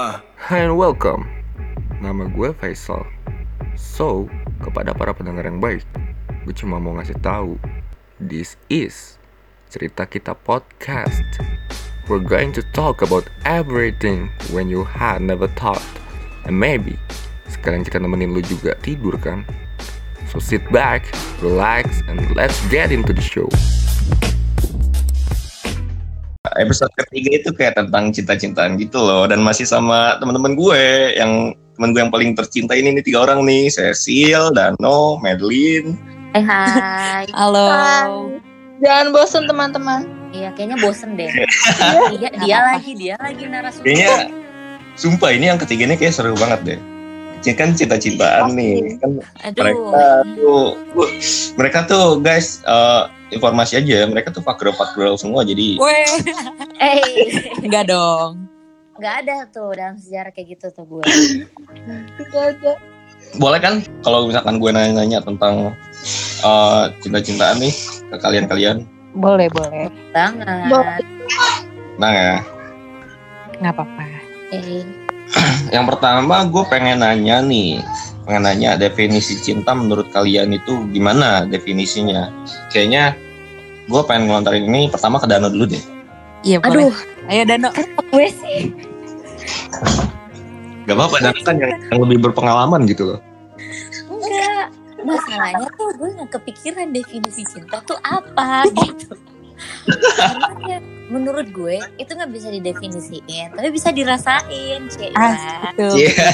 Ah, Hi and welcome. Nama gue Faisal. So, kepada para pendengar yang baik, gue cuma mau ngasih tahu, this is cerita kita podcast. We're going to talk about everything when you had never thought. And maybe sekarang kita nemenin lu juga tidur kan? So sit back, relax, and let's get into the show. Episode ketiga itu kayak tentang cinta-cintaan gitu loh dan masih sama teman-teman gue yang teman gue yang paling tercinta ini nih tiga orang nih Cecil, Dano, Madeline. Hai hai. Halo. Jangan bosen teman-teman. Iya kayaknya bosen deh. dia, dia lagi dia lagi narasumber. Kayaknya sumpah ini yang ketiganya kayak seru banget deh. Ini kan cinta-cintaan nih kan mereka Aduh. tuh bu- mereka tuh guys eh, informasi aja mereka tuh fuck girl fuck girl semua jadi Weh. Eh, Enggak dong. nggak ada tuh dalam sejarah kayak gitu tuh gue. Ada. boleh kan kalau misalkan gue nanya-nanya tentang eh, cinta-cintaan nih ke kalian-kalian Boleh, boleh. Banget. nah ya Nggak apa-apa. Eh, yang pertama gue pengen nanya nih pengen nanya definisi cinta menurut kalian itu gimana definisinya kayaknya gue pengen ngelontarin ini pertama ke Dano dulu deh Iya, boleh. aduh, Ayo Dano. gue sih. gak apa-apa Dano kan yang, yang lebih berpengalaman gitu loh Enggak. Masalahnya tuh gue nggak kepikiran definisi cinta tuh apa gitu. Karena menurut gue itu nggak bisa didefinisiin, tapi bisa dirasain, Cek. Ah, Tuh. Iya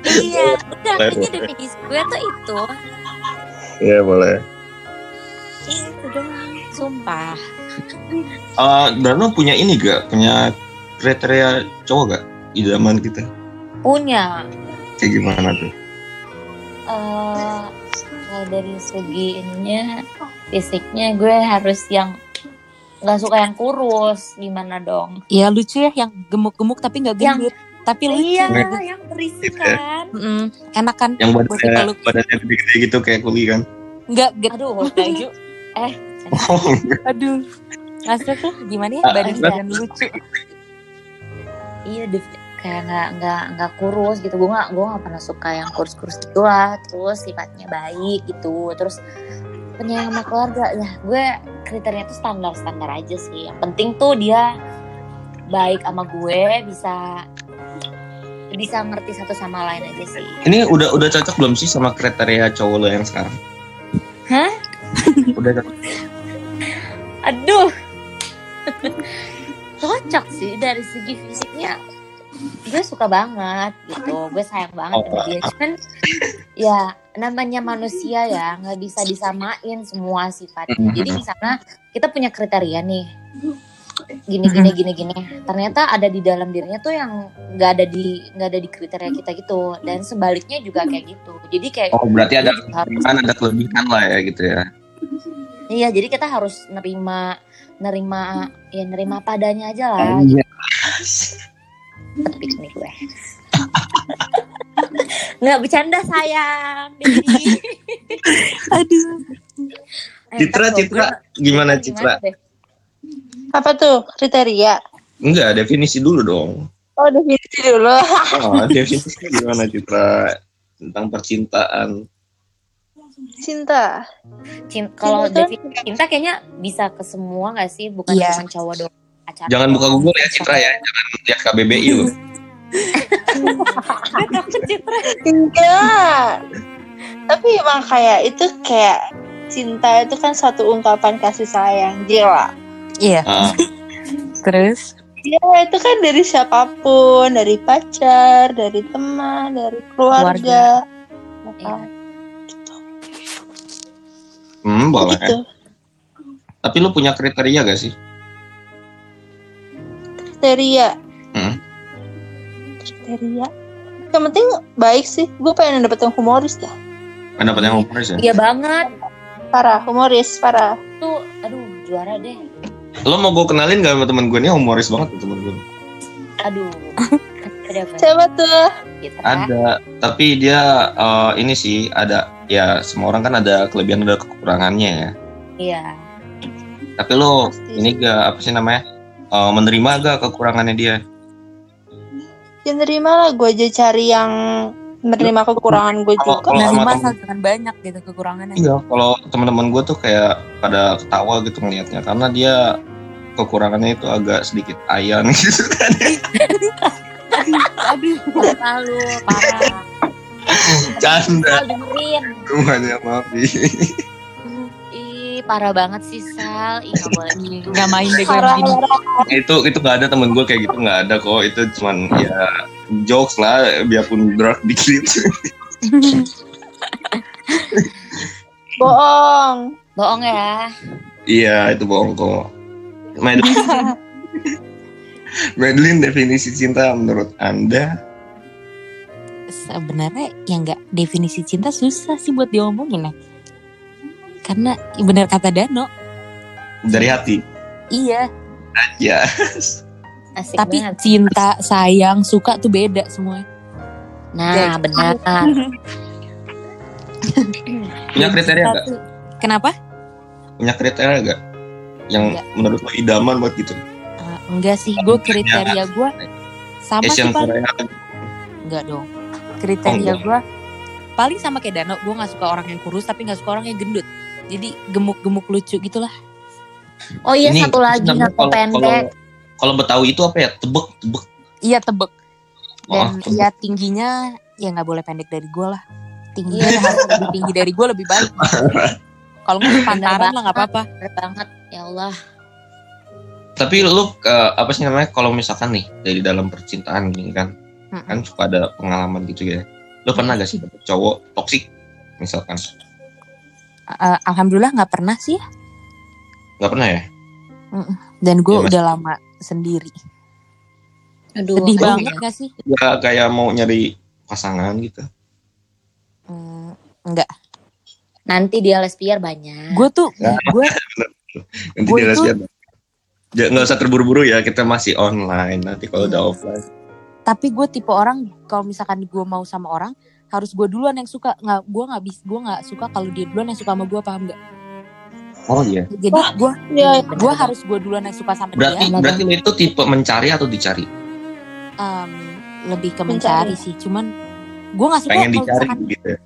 Iya, udah akhirnya definisi gue tuh itu. Iya boleh Itu doang. Sumpah. Eh, Dano punya ini gak punya kriteria cowok gak idaman kita Punya. kayak gimana tuh eh kalau dari segi ininya fisiknya gue harus yang nggak suka yang kurus gimana dong Iya lucu ya yang gemuk-gemuk tapi nggak Yang- gendut. Tapi lucu. iya yang berisi kan Mm-mm. Enak kan? yang Buat badannya badannya gede-gede gitu kayak kuli kan Nggak get. aduh baju eh Aduh. Masa tuh gimana ya Ah, badan iya. badan lucu. iya deh kayak nggak nggak nggak kurus gitu gue nggak gue nggak pernah suka yang kurus-kurus gitu lah terus sifatnya baik gitu terus penyayang sama keluarga. Ya gue kriterianya tuh standar standar aja sih. Yang penting tuh dia baik sama gue bisa bisa ngerti satu sama lain aja sih. Ini udah udah cocok belum sih sama kriteria cowok lo yang sekarang? Hah? udah cocok. Aduh. Cocok sih dari segi fisiknya gue suka banget gitu. Gue sayang banget sama dia. cuman ya namanya manusia ya nggak bisa disamain semua sifatnya. Jadi misalnya kita punya kriteria nih. Gini gini gini gini. Ternyata ada di dalam dirinya tuh yang nggak ada di nggak ada di kriteria kita gitu. Dan sebaliknya juga kayak gitu. Jadi kayak oh berarti ada kan ada kelebihan lah ya gitu ya. Iya, jadi kita harus nerima nerima ya nerima padanya aja lah. Iya. Tapi nih gue. Nggak bercanda sayang. Aduh. Eh, Citra Citra gimana Citra deh? Apa tuh kriteria? enggak definisi dulu dong Oh definisi dulu. oh, definisi gimana Citra tentang percintaan Cinta. Cin- Kalau Cinta kan- definisi cinta kayaknya bisa ke semua nggak sih? Bukan Iya. cuma cowok doang. Pacaran jangan buka. Google ya Citra ya jangan lihat KBBI loh takut Citra. Enggak. Tapi emang kayak itu kayak cinta itu kan suatu ungkapan kasih sayang jiwa. Iya. Ah, Terus Ya itu kan dari siapa pun, dari pacar, dari teman, dari keluarga. Iya. hmm boleh Gitu. tapi lu punya kriteria gak sih Kriteria. Hmm. Kriteria. Yang penting baik sih. Gue pengen dapet yang humoris dah. Kan dapat yang humoris ya Iya banget. Parah, humoris, parah. Tuh, aduh juara deh. lo mau gue kenalin gak sama temen gue ini humoris banget tuh temen gue Aduh. Ada apa? Siapa tuh? Ada tapi dia eh, ini sih ada ya semua orang kan ada kelebihan ada kekurangannya ya Iya. tapi lo Pasti. ini gak apa sih namanya eh, menerima gak kekurangannya dia Ya nerima lah gue aja cari yang menerima kekurangan gue juga. kalau sama Nerima temen- asal jangan banyak gitu kekurangannya. Iya, kalau teman-teman gue tuh kayak pada ketawa gitu ngelihatnya karena dia kekurangannya itu agak sedikit ayan gitu kan. Aduh. Parah lu, parah. Canda dengerin. semuanya maaf Parah banget sih Sal. Ih, gak boleh gitu. Nggak main deh gue begini. itu itu gak ada temen gue kayak gitu nggak ada kok itu cuman ya jokes lah biarpun dark dikit Bohong. Bohong ya. iya itu bohong kok Madeline Madeline definisi cinta menurut anda Sebenarnya yang nggak definisi cinta susah sih buat diomongin ya. Karena bener kata Dano, dari hati iya. ya Asik Tapi banget. cinta, sayang, suka tuh beda semua. Nah, benar. punya kriteria nggak Kenapa? punya kriteria nggak yang Nggak. menurut lo idaman buat gitu Uh, enggak sih, gue kriteria gue sama sih paling. Enggak dong. Oh, Kriteria enggak. gue paling sama kayak Dano, gue nggak suka orang yang kurus tapi nggak suka orang yang gendut. Jadi gemuk-gemuk lucu gitulah. Oh iya, Ini satu lagi kalau- pendek. kalau- kalau betawi itu apa ya tebek tebek Iya tebek. Oh, Dan tebek. ya tingginya ya nggak boleh pendek dari gue lah. Tingginya harus lebih tinggi dari gue lebih baik. Kalau nggak sepantaran lah nggak apa-apa. Banget. Ya Allah. tapi lu eh, apa sih namanya kalau misalkan nih dari dalam percintaan ini kan Mm-mm. kan suka ada pengalaman gitu ya lu pernah gak sih dapet cowok toksik misalkan Uh, Alhamdulillah nggak pernah sih. nggak pernah ya Dan gue Mas. udah lama sendiri. Aduh, Sedih banget gak sih? ya kayak mau nyari pasangan gitu Hmm, enggak. Nanti dia lesbian banyak. Gue tuh Ya. gue nanti dia lesbian Ya, nggak usah terburu-buru ya kita masih online nanti kalau udah Iya. offline tapi gue tipe orang kalau misalkan gue mau sama orang harus gue duluan yang suka. Nggak gue nggak bis gue nggak suka kalau dia duluan yang suka sama gue paham nggak? Oh iya. Jadi gue Ya, gue harus gue duluan yang suka sama berarti dia. berarti lu itu tipe mencari atau dicari? Em, lebih ke Mencari. mencari sih. Cuman gue nggak suka pengen kalau dicari gitu ya?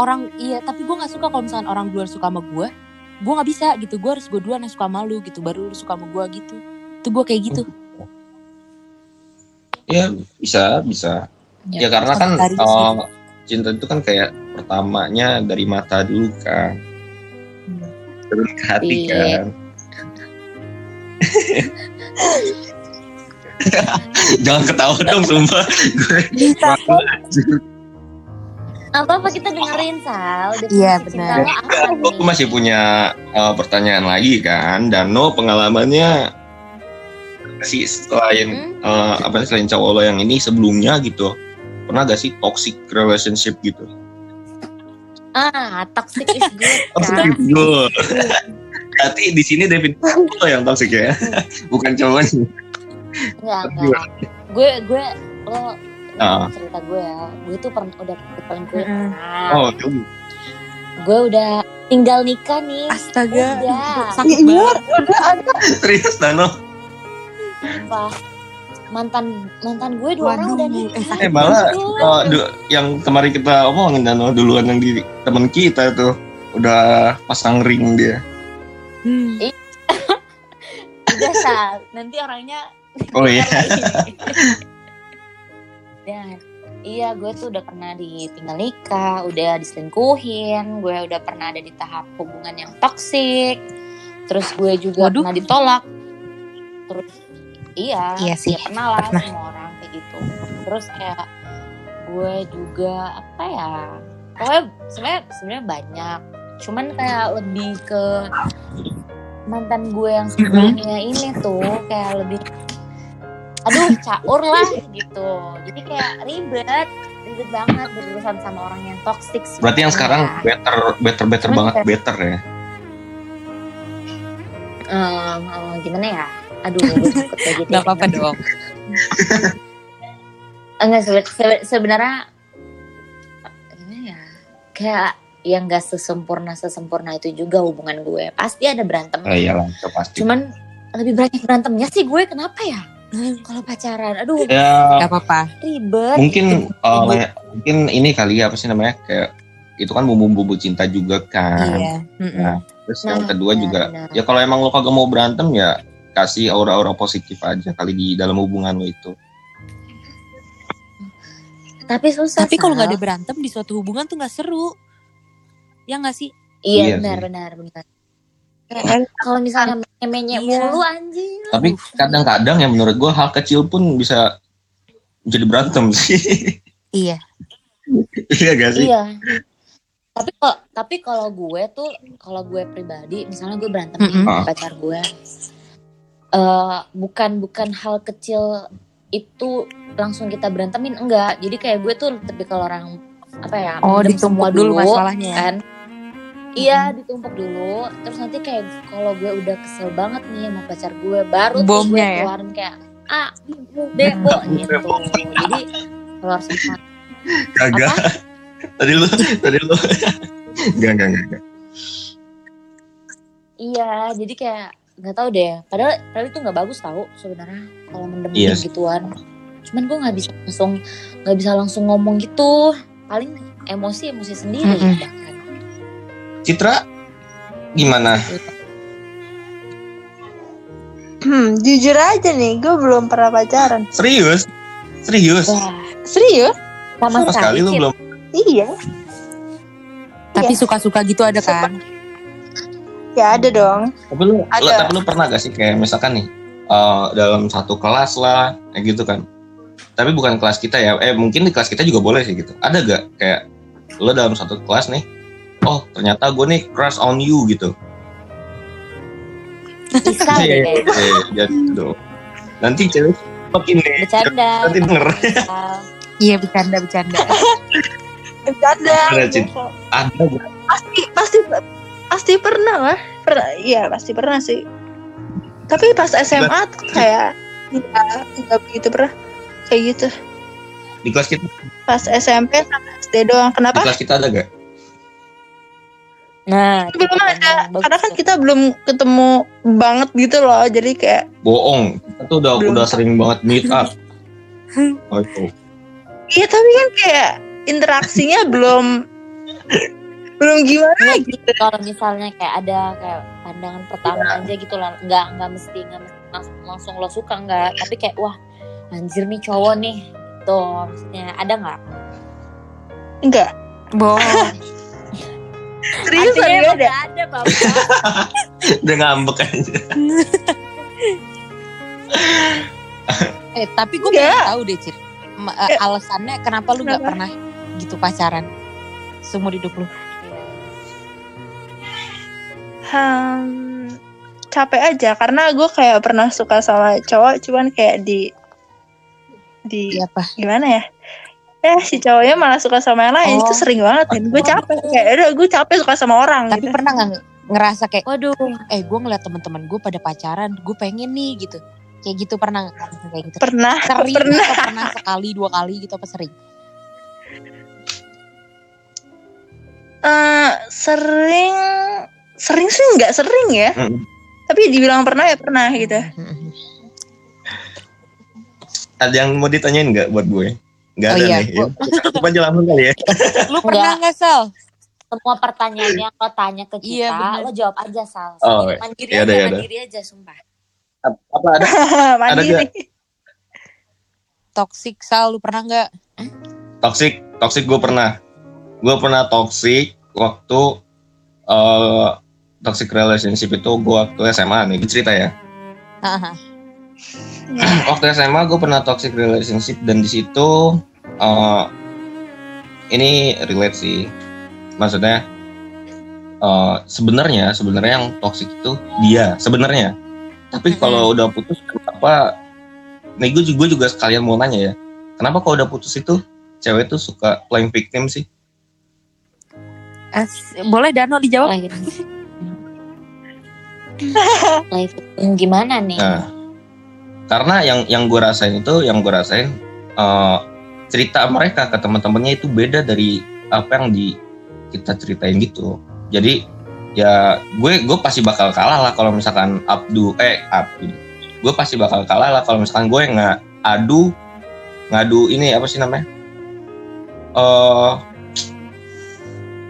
orang iya tapi gue nggak suka kalau misalkan orang duluan suka sama gue gue nggak bisa gitu. Gue harus gue duluan yang suka sama lu gitu. Baru lu suka sama gue gitu. Itu gue kayak gitu. Ya bisa bisa. Ya, ya karena kan eh. Cinta itu kan kayak pertamanya dari mata dulu kan turun ke hati Iya. kan jangan ketawa dong sumpah gue Apa apa kita dengerin Sal? Iya, benar. Aku masih punya eh, pertanyaan lagi kan Dano pengalamannya sih selain Hmm? eh, apa selain cowok lo yang ini sebelumnya gitu pernah gak sih toxic relationship gitu Ah, toxic is good toxic kan? is good berarti di sini definisi lo yang toxic ya bukan cowoknya Enggak, enggak. Gue gue lo Ah. cerita gue ya. Gue tuh pernah udah diselingkuhin. Mm-mm. Nah, oh tuh gue udah tinggal nikah nih. astaga Udah. sakit Iya, banget serius Dano Sumpah. Mantan mantan gue dua orang udah eh, nikah. eh malah eh, du- yang kemarin kita omongin Dano duluan yang di temen kita tuh udah pasang ring dia Hmm. Udah Sal. Nanti orangnya oh iya Dan iya gue tuh udah pernah ditinggal nikah, udah diselingkuhin, gue udah pernah ada di tahap hubungan yang toksik. Terus gue juga Waduh. pernah ditolak. Terus iya, Iya sih, ya pernah lah pernah. semua orang kayak gitu. Terus kayak gue juga apa ya? Pokoknya sebenarnya sebenarnya banyak. Cuman kayak lebih ke mantan gue yang sebelumnya ini tuh kayak lebih aduh caur lah gitu jadi kayak ribet ribet banget berurusan sama orang yang toxic berarti yang sekarang sebenarnya. better better better Cuman banget better ya Em, em, gimana ya aduh gue takut kayak gitu nggak apa-apa dong enggak sebe- sebe- sebenarnya ya kayak yang gak sesempurna sesempurna itu juga hubungan gue pasti ada berantem oh iyalah itu pasti cuman lebih banyak berantemnya sih gue kenapa ya Kalau pacaran, aduh ya Gak apa-apa. ribet. mungkin eh, mungkin ini kali ya apa sih namanya kayak itu kan bumbu-bumbu cinta juga kan Iya. Nah, terus yang Nah, kedua benar, juga benar. ya kalau emang lo kagak mau berantem ya kasih aura-aura positif aja kali di dalam hubungan lo itu Tapi susah. Tapi kalau nggak ada berantem di suatu hubungan tuh nggak seru. Ya nggak sih? Iya Iya benar sih. benar benar. Kan? Kalau misalnya menye Iya. mulu anjing. tapi kadang-kadang ya menurut gua hal kecil pun bisa jadi berantem sih Iya. iya gak sih Iya. Tapi kok tapi kalau gue tuh kalau gue pribadi misalnya gue berantem Mm-mm. sama pacar gue. Eh bukan bukan hal kecil itu langsung kita berantemin enggak. Jadi kayak gue tuh lebih kalau orang apa ya? Oh, ditumpuk semua dulu masalahnya ya? kan. Iya, ditumpuk dulu. Terus nanti kayak kalau gue udah kesel banget nih sama pacar gue, baru tuh gue ya? keluarin kayak ah, bebo gitu. Jadi keluar semua. kagak tadi lu tadi lu enggak enggak enggak. Iya, jadi kayak nggak tahu deh. Padahal padahal itu nggak bagus tahu sebenarnya kalau mendem Iya sih. gituan. Cuman gue nggak bisa langsung nggak bisa langsung ngomong gitu. Paling emosi emosi sendiri. Mm-mm. ya kan? Citra gimana Hmm, jujur aja nih, gue belum pernah pacaran. serius serius Wah, Serius? sama, sama sekali lu belum Iya. Tapi Iya. suka-suka gitu ada kan? Ya ada dong. tapi lu, Ada. lu- tapi lu pernah gak sih kayak misalkan nih eh, dalam satu kelas lah kayak gitu kan tapi bukan kelas kita ya eh mungkin di kelas kita juga boleh sih gitu ada gak kayak lo dalam satu kelas nih oh ternyata gue nih crush on you gitu Bisa deh Iya, kayaknya. iya, jadi tuh. nanti cewek makin nih Bercanda. nanti denger. Iya bercanda bercanda. Bercanda. Ada, Cit. ada gak? Pasti pasti pasti pernah lah. Pernah, iya pasti pernah sih. Tapi pas SMA tuh kayak nggak nggak begitu pernah kayak gitu. di kelas kita Pas SMP sama SD doang. di Kenapa? kelas kita ada gak Nah, Belum ada. Karena kan kita belum ketemu banget gitu loh. Jadi kayak bohong kita tuh udah Belum. udah sering banget meet up oh itu iya tapi kan kayak interaksinya belum belum gimana Iya, gitu. kalau misalnya kayak ada kayak pandangan pertama aja gitu lah nggak nggak mesti nggak mesti langsung, langsung lo suka nggak tapi kayak wah anjir nih cowok nih gitu maksudnya ada nggak Enggak. Bohong. Serius Artinya ada. ada bapak udah ngambek aja Eh tapi gue Nggak. pengen tahu deh Cir. Ma- eh, alasannya kenapa lu nggak pernah gitu pacaran seumur hidup lu? Hmm, capek aja karena gue kayak pernah suka sama cowok cuman kayak di di Iya apa? gimana ya eh si cowoknya malah suka sama yang lain Oh. itu sering banget kan gue capek kayak udah gue capek suka sama orang Tapi gitu pernah nggak ngerasa kayak, waduh eh gue ngeliat teman-teman gue pada pacaran, gue pengen nih gitu. Kayak gitu pernah kayak gitu? pernah Sering pernah atau pernah sekali dua kali gitu apa sering? Eh, sering sering sih nggak sering ya Mm. tapi dibilang pernah ya pernah gitu ada yang mau ditanyain nggak buat gue nggak Oh ada iya, nih ya. Cukup aja langsung kali ya Lu pernah nggak Sal? semua pertanyaan yang lo tanya ke kita Iya, bener. lo jawab aja sal Oh, mandiri iya, aja ada, iya, ada. mandiri aja sumpah apa ada mandiri Toxic Sal, lu pernah nggak? toxic toxic gue pernah gue pernah toxic waktu eh toxic relationship itu gue waktu SMA nih cerita ya. Waktu SMA gue pernah toxic relationship dan di situ eh ini relate sih. Maksudnya eh sebenarnya sebenarnya yang toxic itu dia sebenarnya. Tapi kalau udah putus kenapa nih gue juga, juga sekalian mau nanya ya kenapa kalau udah putus itu cewek tuh suka playing victim sih? As- boleh Dano dijawab? live gimana nih? Nah, karena yang yang gue rasain itu, yang gue rasain eh, cerita mereka ke teman-temannya itu beda dari apa yang di kita ceritain gitu. Jadi ya gue gue pasti bakal kalah lah kalau misalkan Abdu eh Abdu. Gue pasti bakal kalah lah kalau misalkan gue nggak adu ngadu ini apa sih namanya? Eh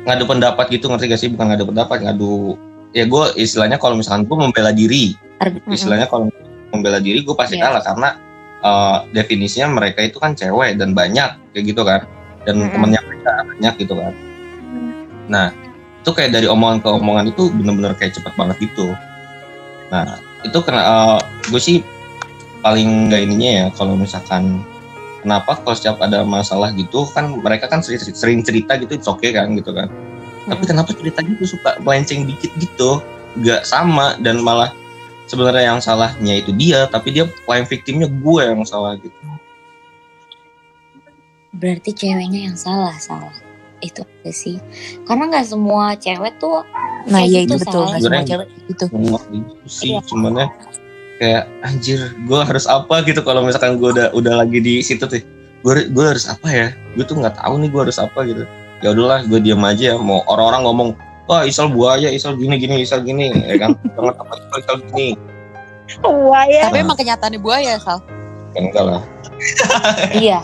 ngadu pendapat gitu ngerti gak sih? Bukan ngadu pendapat ngadu ya gue istilahnya kalau misalkan gue membela diri. Arg- istilahnya kalau membela diri gue pasti Iya. kalah karena eh, definisinya mereka itu kan cewek dan banyak kayak gitu kan. Dan Mm-mm. temennya mereka banyak gitu kan. Nah itu kayak dari omongan ke omongan itu bener-bener kayak cepet banget gitu. Nah itu kena gue sih paling nggak ininya ya kalau misalkan kenapa kalau setiap ada masalah gitu kan mereka kan sering, sering cerita gitu it's okay kan gitu kan tapi kenapa ceritanya tuh suka melenceng dikit gitu nggak sama dan malah sebenarnya yang salahnya itu dia tapi dia claim victimnya gue yang salah gitu Berarti ceweknya yang salah, salah. Itu aja sih. Karena nggak semua cewek tuh Nah, kayak iya gitu, itu betul. Sal. Nggak semua cewek gitu. semua gitu sih Iya. cuman ya kayak anjir gue harus apa gitu kalau misalkan gue udah udah lagi di situ tuh gue gue harus apa ya gue tuh nggak tahu nih gue harus apa gitu ya udahlah gue diam aja mau orang-orang ngomong wah isal buaya isal gini gini isal gini ya kan jangan apa isal isal gini Wah ya. Tapi emang kenyataannya buaya, Sal. kan enggak lah iya.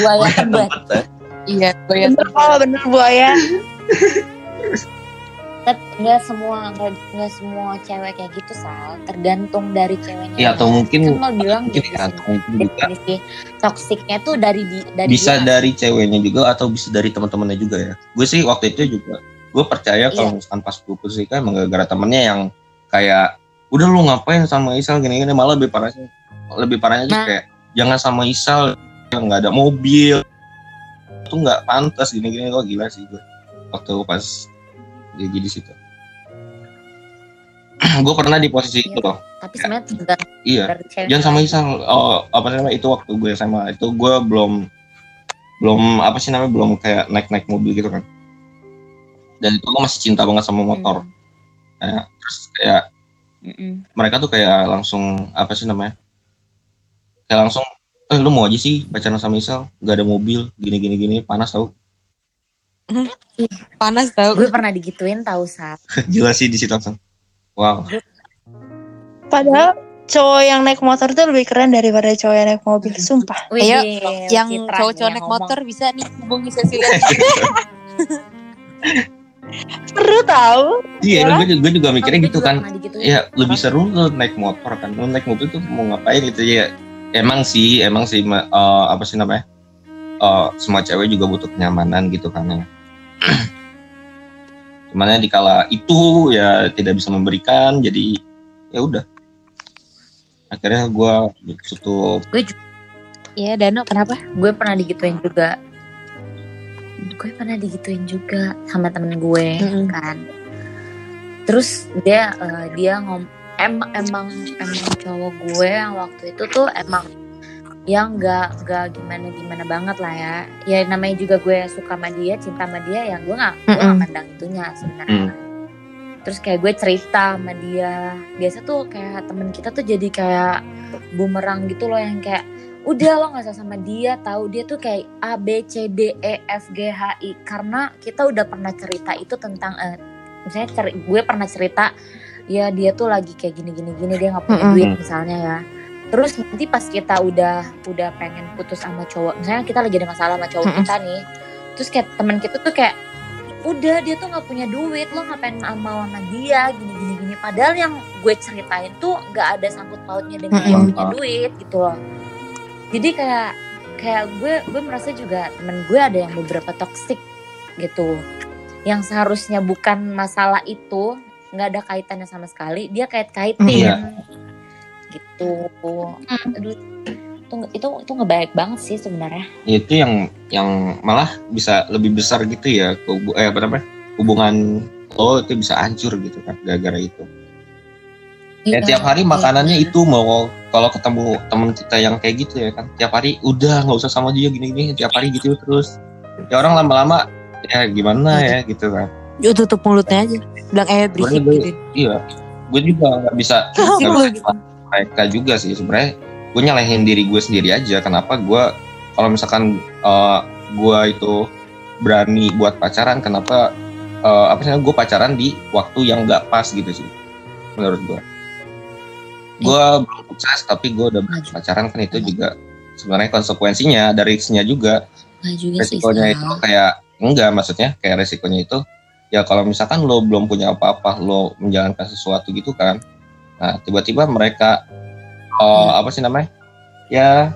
Buaya tebet. ya. Iya, buaya. Bener bener buaya. Nggak semua nggak semua cewek kayak gitu sal. Tergantung dari ceweknya. Iya, atau mungkin- kan lo bilang mungkin gitu ya, sih. atau mungkin juga toksiknya tuh dari di dari bisa dia. dari ceweknya juga atau bisa dari teman-temannya juga ya gue sih waktu itu juga gue percaya kalau Iya. misalkan pas gue putus nikah emang gara-gara temennya yang kayak udah lu ngapain sama Isal gini-gini malah lebih parahnya lebih parahnya tuh Nah. kayak jangan sama Isal yang nggak ada mobil itu nggak pantas gini-gini kok gila sih gue waktu pas jadi situ. Gue pernah di posisi itu loh. Tapi sebenarnya tergantung iya. jangan sama Isal oh apa namanya itu waktu gue sama itu gue belum belum apa sih namanya belum kayak naik naik mobil gitu kan. Dan itu gue masih cinta banget sama motor. Hmm. terus kayak Mm-mm. mereka tuh kayak langsung apa sih namanya kayak langsung eh lu mau aja sih pacaran sama Isal nggak ada mobil gini gini gini panas tau Panas tau. Gue pernah digituin tahu sal. gila sih di situ langsung wow Padahal cowok yang naik motor tuh lebih keren daripada cowok yang naik mobil. Sumpah. Wih, Ayo, Yang cowok-cowok naik ngomong. motor bisa nih hubungi Cecilia. Seru tau. iya Ya. gue, juga- gue juga mikirnya Gue gitu juga kan ya lebih seru lu naik motor kan lu naik mobil tuh mau ngapain gitu ya emang sih emang sih eh, apa sih namanya Eh, semua cewek juga butuh kenyamanan gitu kan ya cuman ya dikala itu ya tidak bisa memberikan jadi ya udah akhirnya gue tutup Iya, Dano kenapa? gue pernah digituin juga gue pernah digituin juga sama temen gue Mm-mm. kan terus dia eh, dia ngom em emang emang cowok gue yang waktu itu tuh emang yang nggak nggak gimana gimana banget lah ya. Ya namanya juga gue suka sama dia cinta sama dia ya gue nggak gue nggak Mm-mm. mandang itunya sebenarnya. Terus kayak gue cerita sama dia. Biasa tuh kayak temen kita tuh jadi kayak bumerang gitu loh yang kayak udah lo nggak usah sama dia tahu dia tuh kayak A B C D E F G H I. Karena kita udah pernah cerita itu tentang eh, misalnya gue pernah cerita ya dia tuh lagi kayak gini gini gini dia nggak punya Mm-mm. duit misalnya ya terus nanti pas kita udah udah pengen putus sama cowok misalnya kita lagi ada masalah sama cowok kita nih terus kayak teman kita tuh kayak udah dia tuh nggak punya duit lo ngapain mau sama dia? Gini gini gini. Padahal yang gue ceritain tuh nggak ada sangkut pautnya dengan Mm-mm. punya duit gitu loh. Jadi kayak kayak gue gue merasa juga temen gue ada yang beberapa toxic gitu. Yang seharusnya bukan masalah itu nggak ada kaitannya sama sekali dia kait kaitin Iya. Gitu aduh itu itu itu nggak baik banget sih sebenarnya itu yang yang malah bisa lebih besar gitu ya ke eh apa namanya hubungan lo itu bisa hancur gitu kan gara-gara itu Ya, tiap hari makanannya Iya. itu mau kalau ketemu temen kita yang kayak gitu ya kan tiap hari udah nggak usah sama dia gini-gini tiap hari gitu terus ya orang lama-lama ya gimana ya gitu kan Yuk tutup mulutnya aja. Bilang eh berisik gitu. iya gue juga nggak bisa lu bisa gitu. Mereka juga sih. Sebenarnya gue nyalahin diri gue sendiri aja. Kenapa gue kalau misalkan eh, gue itu berani buat pacaran kenapa eh, apa sih gue pacaran di waktu yang nggak pas gitu sih menurut gue gue belum sukses tapi gue udah Maju. pacaran kan itu juga sebenarnya konsekuensinya ada risknya juga. Juga sih resikonya itu kayak enggak maksudnya kayak resikonya itu ya kalau misalkan lo belum punya apa-apa lo menjalankan sesuatu gitu kan nah tiba-tiba mereka Iya. apa sih namanya ya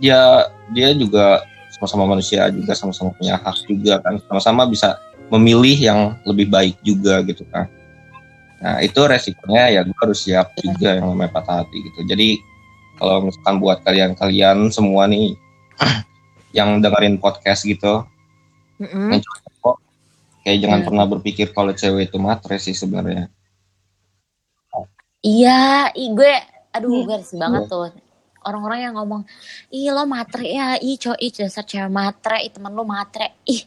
dia dia juga sama-sama manusia juga sama-sama punya hak juga kan sama-sama bisa memilih yang lebih baik juga gitu kan nah itu resikonya ya gue harus siap Iya. juga yang namanya patah hati gitu jadi kalau misalkan buat kalian-kalian semua nih yang dengerin podcast gitu yang cowok kayak jangan Hmm. pernah berpikir kalau cewek itu matre sih sebenarnya Iya, ih gue, aduh Iya. gue risih banget tuh. Orang-orang yang ngomong, ih lo matre ya, ih cowok, ih dasar cewek matre, ih temen lo matre. Ih,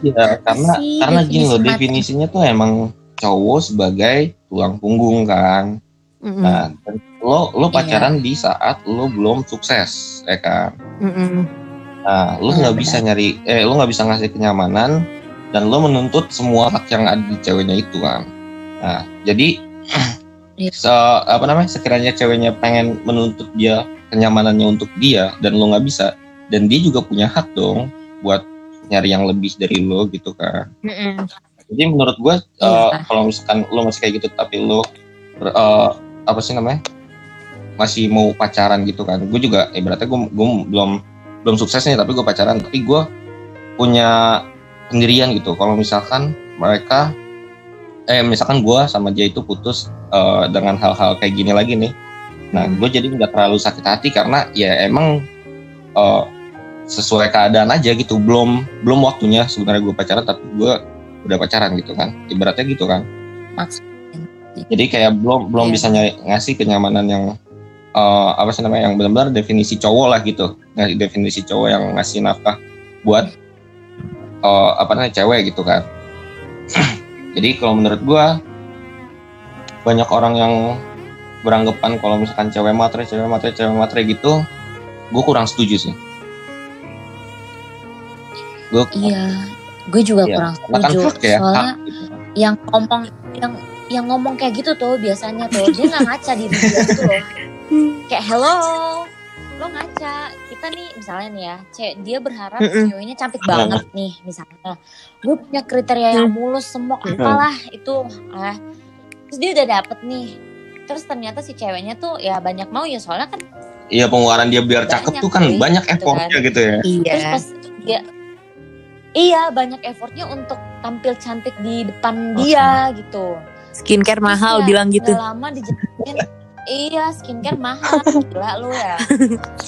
Iya karena sih karena gini loh matre? definisinya tuh emang cowok sebagai tulang punggung kan Mm-mm. nah dan lo lo Iya. pacaran di saat lo belum sukses ya kan Mm-mm. nah lo Iya, nggak bisa nyari eh lo nggak bisa ngasih kenyamanan dan lo menuntut semua hak yang ada di ceweknya itu kan nah jadi Iya. se- apa namanya sekiranya ceweknya pengen menuntut dia kenyamanannya untuk dia dan lo nggak bisa dan dia juga punya hak dong buat nyari yang lebih dari lo gitu kan Mm-mm. jadi menurut gue Iya. kalau misalkan lo masih kayak gitu tapi lo eh, apa sih namanya masih mau pacaran gitu kan gue juga ibaratnya gue gue belum belum sukses nih tapi gue pacaran tapi gue punya pendirian gitu kalau misalkan mereka eh misalkan gue sama dia itu putus eh, dengan hal-hal kayak gini lagi nih. Nah gue jadi nggak terlalu sakit hati karena ya emang eh, sesuai keadaan aja gitu. Belum belum waktunya sebenarnya gue pacaran tapi gue udah pacaran gitu kan. Ibaratnya gitu kan. Maksudnya. jadi kayak belum belum Iya. bisa nyari, ngasih kenyamanan yang eh, apa sih namanya yang benar-benar definisi cowok lah gitu. Ngasih definisi cowok yang ngasih nafkah buat eh, apa namanya cewek gitu kan jadi kalau menurut gua banyak orang yang beranggapan kalau misalkan cewek matre cewek matre cewek matre gitu gue kurang setuju sih gue Iya, gue juga Iya, kurang kan setuju. hak ya Soalnya hak gitu. yang ngomong yang yang ngomong kayak gitu tuh biasanya tuh dia nggak ngaca diri dia gitu loh. Kayak hello, lo ngaca. Kita nih misalnya nih ya, cewek dia berharap Mm-mm. ceweknya cantik banget nih misalnya. Gue punya kriteria yang mulus semua apalah itu ah. Terus dia udah dapet nih. Terus ternyata si ceweknya tuh ya banyak mau ya soalnya kan iya pengeluaran dia biar cakep Banyak, tuh kan banyak gitu effortnya gitu ya Iya. Terus pas dia Iya banyak effortnya untuk tampil cantik di depan dia gitu. Skincare Terus mahal ya, bilang gitu. lama. iya skincare mahal gila lu ya.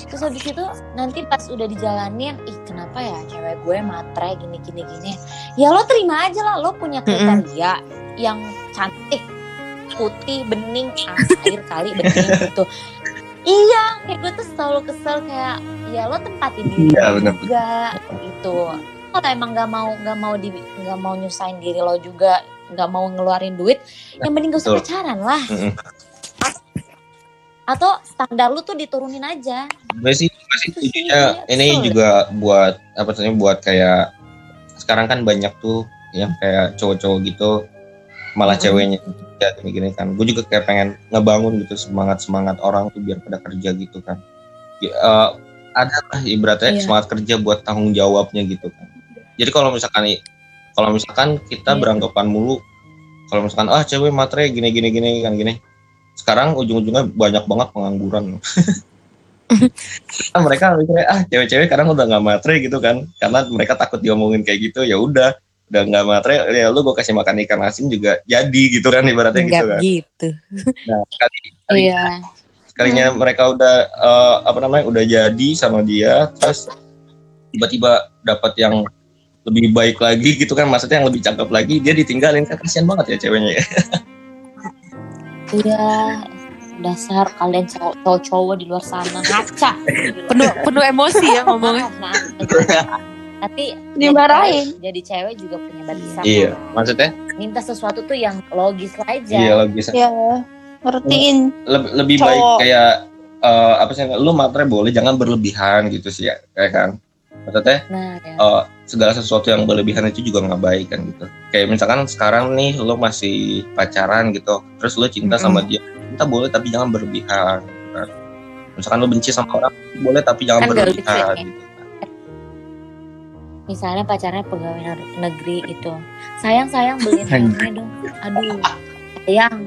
Terus habis itu nanti pas udah dijalanin, ih kenapa ya cewek gue matre gini gini gini. Ya lo terima aja lah lo punya kriteria yang cantik putih bening ah, air kali bening gitu. Iya, kayak gue tuh selalu kesel kayak ya lo tempatin diri Iya, bener. juga gitu. Kalau emang nggak mau nggak mau di nggak mau nyusahin diri lo juga nggak mau ngeluarin duit, yang mending gak usah pacaran lah. Mm-mm. Atau standar lu tuh diturunin aja. gue sih gue sih setujunya sih, ini juga buat apa sih buat kayak sekarang kan banyak tuh yang kayak cowok-cowok gitu malah Mm-mm. ceweknya kerja gini-gini kan gue juga kayak pengen ngebangun gitu semangat semangat orang tuh biar pada kerja gitu kan Ya, eh, ada lah ibaratnya Iya. semangat kerja buat tanggung jawabnya gitu kan jadi kalau misalkan kalau misalkan kita Iya. beranggapan mulu kalau misalkan ah cewek matre gini gini gini kan gini sekarang ujung-ujungnya banyak banget pengangguran. Kan mereka mikirnya ah cewek-cewek kadang udah nggak matre gitu kan. Karena mereka takut diomongin kayak gitu ya udah udah nggak matre ya lu gue kasih makan ikan asin juga jadi gitu kan ibaratnya gitu Enggak kan. gitu. nah sekali sekali- Iya. sekalinya mereka udah eh, apa namanya udah jadi sama dia terus tiba-tiba dapat yang lebih baik lagi gitu kan maksudnya yang lebih cakep lagi dia ditinggalin. Kan kasihan banget ya ceweknya ya Iya. Dasar kalian cowok- cowok-cowok di luar sana ngaca. Penuh penuh emosi ya ngomongnya. Maaf, maaf. Tapi Dimarahin. Jadi cewek juga punya batasan. iya maksudnya Minta sesuatu tuh yang logis aja. iya logis Ya, ngertiin. lebih, lebih Cowok. baik kayak eh, apa sih lu matre boleh jangan berlebihan gitu sih ya kayak kan maksudnya Nah, ya. eh, segala sesuatu yang berlebihan itu juga nggak baik kan gitu. Kayak misalkan sekarang nih lo masih pacaran gitu terus lo cinta sama dia cinta boleh tapi jangan berlebihan gitu kan. Misalkan lo benci sama orang boleh tapi jangan Kan nggak berlebihan ya. gitu misalnya pacarnya pegawai ne- negeri itu sayang sayang beliin helmnya dong. Aduh sayang.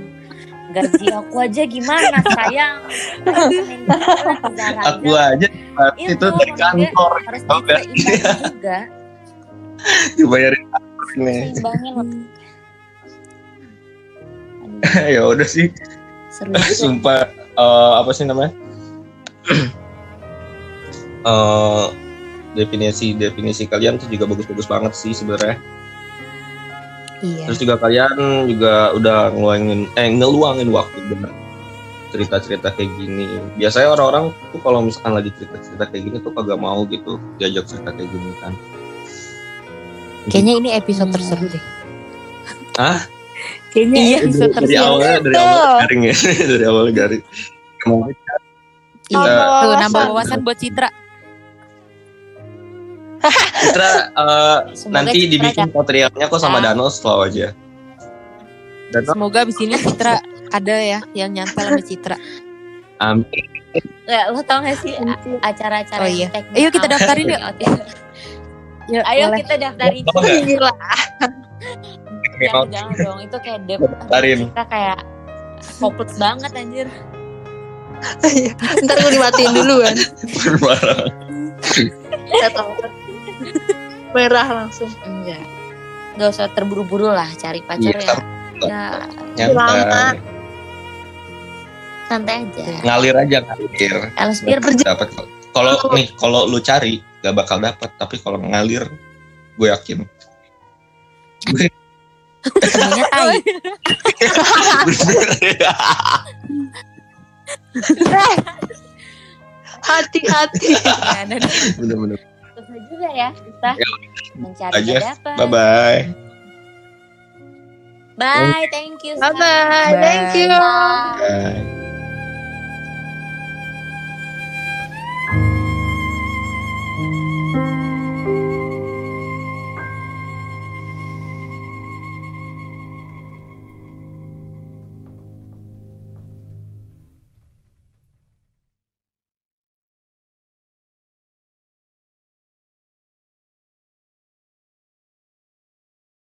Gaji aku aja gimana sayang? Gitu aku aja. Itu, itu dari kantor harus gak? diseimbangin juga dibayarin loh. Aduh, ya udah sih. Seru sumpah eh, apa sih namanya? Eh definisi definisi kalian tuh juga bagus-bagus banget sih sebenarnya. Iya. terus juga kalian juga udah ngeluangin eh ngeluangin waktu bener cerita-cerita kayak gini. Biasanya orang-orang tuh kalau misalkan lagi cerita-cerita kayak gini tuh kagak mau gitu diajak cerita kayak gini kan Kayaknya ini episode terseru deh. ah Kayaknya Iya, episode dari terseru. awalnya dari Betul. awal garing ya dari awal garing Iya. Tuh nambah wawasan buat Citra. Citra eh, Semoga nanti Citra dibikin tutorialnya kok sama Ya. Dano slow aja Dano Semoga abis ini Citra ada ya yang nyantel sama Citra. amin Nggak, lo tau gak sih acara-acara Oh iya. teknik Ayo kita daftarin yuk. Yuk, Ayo kita daftarin nggak? Gila. jangan jangan dong itu kayak dep Daftarin. kita kayak fokus banget anjir Ntar gue dimatiin duluan. Gak tau. Merah langsung. enggak nggak usah terburu-buru lah cari pacar Iya, ya ya Lama. santai aja ngalir aja ngalir dapat kalau nih kalau lu cari gak bakal dapat tapi kalau ngalir gue yakin Semuanya tai. Hati-hati. Deh. bener-bener susah juga ya kita Ya, mencari aja. dapat bye bye bye thank you Bye bye. Thank you. Bye. bye